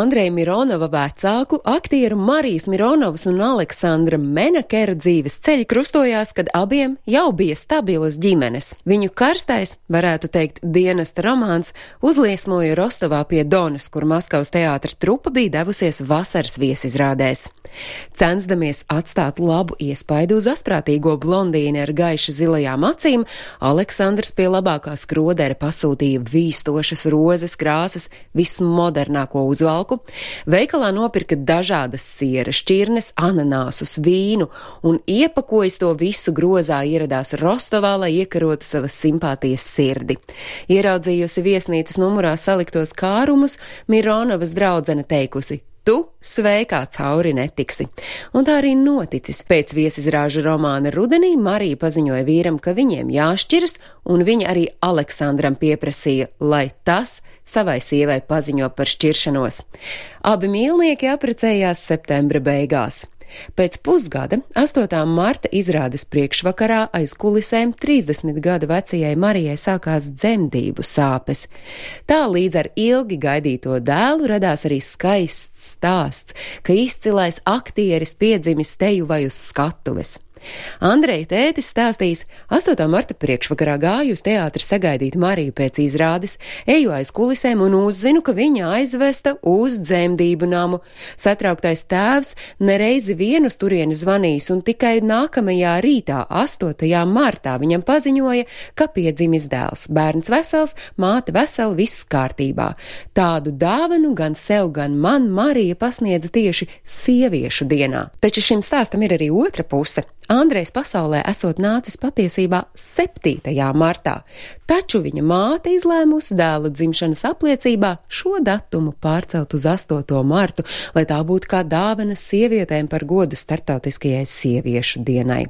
Andreja Mironova vecāku, aktieru Marijas Mironovas un Aleksandra Menakera dzīves ceļi krustojās, kad abiem jau bija stabilas ģimenes. Viņu karstais, varētu teikt, dienesta romāns uzliesmoja Rostovā pie Donas, kur Maskavas teātra trupa bija devusies vasaras viesizrādēs. Censdamies atstāt labu iespaidu uz asprātīgo blondīni ar gaiši zilajām acīm, Aleksandrs pie labākā skrodera pasūtīja vīstošas rozes krāsas, vismodernāko uzvalku, veikalā nopirka dažādas sieras šķirnes, ananāsus, vīnu un iepakojis to visu grozā ieradās Rostovā, lai iekarotu savas simpātijas sirdi. Ieraudzījusi viesnīcas numurā saliktos kārumus, Mironovas draudzene teikusi, Tu sveikā cauri netiksi. Un tā arī noticis. Pēc viesizrāža romāna rudenī Marija paziņoja vīram, ka viņiem jāšķiras, un viņa arī Aleksandram pieprasīja, lai tas savai sievai paziņo par šķiršanos. Abi mīlnieki apprecējās septembra beigās. Pēc pusgada, 8. marta izrādes priekšvakarā aiz kulisēm 30 gadu vecajai Marijai sākās dzemdību sāpes. Tā līdz ar ilgi gaidīto dēlu radās arī skaists stāsts, ka izcilais aktieris piedzimis teju vai uz skatuves. Andreja tētis stāstīs, 8. marta priekšvakarā gāju uz teātri sagaidīt Mariju pēc izrādes, eju aiz kulisēm un uzzinu, ka viņa aizvesta uz dzemdību namu. Satrauktais tēvs nereizi vienu turieni zvanījis un tikai nākamajā rītā, 8. martā, viņam paziņoja, ka piedzimis dēls. Bērns vesels, māte vesela, viss kārtībā. Tādu dāvanu gan sev, gan man Marija pasniedza tieši sieviešu dienā. Taču šim stāstam ir arī otra puse. Andrejs pasaulē esot nācis patiesībā 7. martā, taču viņa māte izlēmusi dēla dzimšanas apliecībā šo datumu pārcelt uz 8. martu, lai tā būtu kā dāvana sievietēm par godu startautiskajai sieviešu dienai.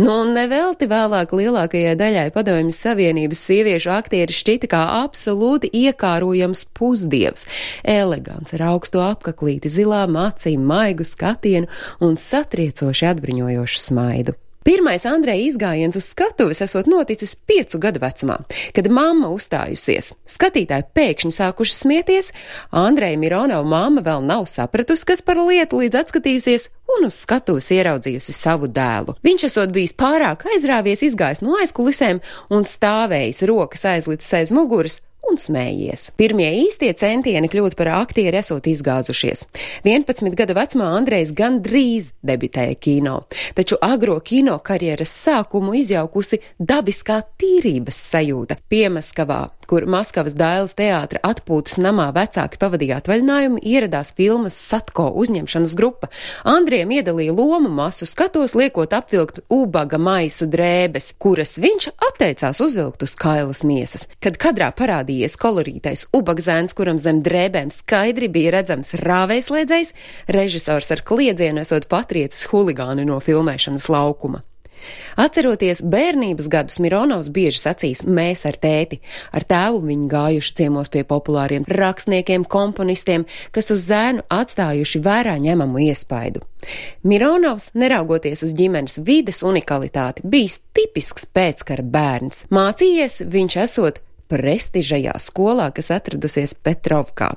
Nu, un nevelti vēlāk lielākajai daļai padomjas Savienības sieviešu aktieri šķita kā absolūti iekārojams pusdievs, elegants ar augstu apaklīti, zilām acīm, maigu skatienu un satriecoši atbruņojošu smaidu. Pirmais Andreja izgājiens uz skatuves esot noticis piecu gadu vecumā, kad mamma uzstājusies. Skatītāji pēkšņi sākuši smieties, Andreja Mironova mamma vēl nav sapratusi, kas par lietu līdz atskatījusies un uz skatuves ieraudzījusi savu dēlu. Viņš esot bijis pārāk aizrāvies, izgājis no aizkulisēm un stāvējis rokas aizlicis aiz muguras un smējies. Pirmie īstie centieni kļūt par aktieri esot izgāzušies. 11 gadu vecumā Andrejs gandrīz debitēja kino, taču agro kino karjeras sākumu izjaukusi dabiskā tīrības sajūta. Piemaskavā, kur Maskavas Dailes teātra atpūtas namā vecāki pavadīja atvaļinājumu, ieradās filmas Satko uzņemšanas grupa. Andriem iedalīja lomu masu skatos, liekot apvilkt ubaga maisu drēbes, kuras viņš atteicās uzvilkt uz kailas miesas. Kad kadrā parādījies kolorītais ubagzēns, kuram zem drēbēm skaidri bija redzams rāvējslēdzējs, režisors ar kliedzienu esot patriecis huligāni no filmēšanas laukuma. Atceroties bērnības gadus, Mironovs bieži sacīs mēs ar tēti. Ar tēvu viņi gājuši ciemos pie populāriem rakstniekiem, komponistiem, kas uz zēnu atstājuši vērā ņemamu iespaidu. Mironovs, neraugoties uz ģimenes vides unikalitāti, bijis tipisks pēckara bērns. Mācījies viņš esot prestižajā skolā, kas atradusies Petrovkā.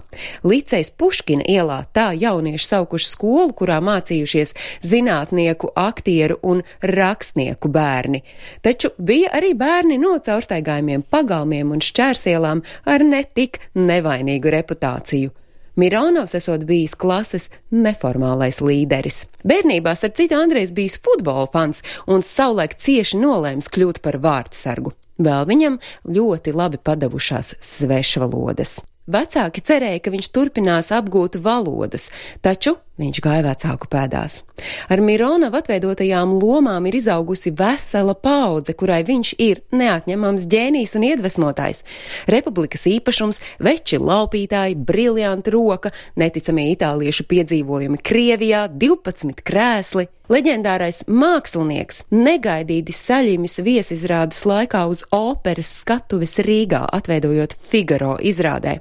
Licejs Puškina ielā tā jaunieši saukuši skolu, kurā mācījušies zinātnieku, aktieru un rakstnieku bērni. Taču bija arī bērni no caurstaigājumiem pagalmiem un šķērsielām ar netik nevainīgu reputāciju. Mironovs esot bijis klases neformālais līderis. Bērnībā, starp citu, Andrejs bijis futbola fans un savulaik cieši nolēms kļūt par vārdsargu. Vēl viņam ļoti labi padavušās svešvalodas. Vecāki cerēja, ka viņš turpinās apgūt valodas, taču viņš gāja vecāku pēdās. Ar Mironovu atveidotajām lomām ir izaugusi vesela paudze, kurai viņš ir neatņemams ģēnijs un iedvesmotājs. Republikas īpašums, veči laupītāji, briljanti roka, neticamie itāliešu piedzīvojumi Krievijā, 12 krēsli. Leģendārais mākslinieks negaidīti saļīmis viesizrādes laikā uz operas skatuves Rīgā, atveidojot Figaro izrādē,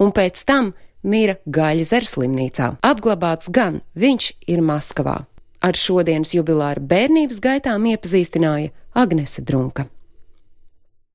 un pēc tam mira Gaļas slimnīcā. Apglabāts gan viņš ir Maskavā. Ar šodienas jubilāru bērnības gaitām iepazīstināja Agnese Drunka.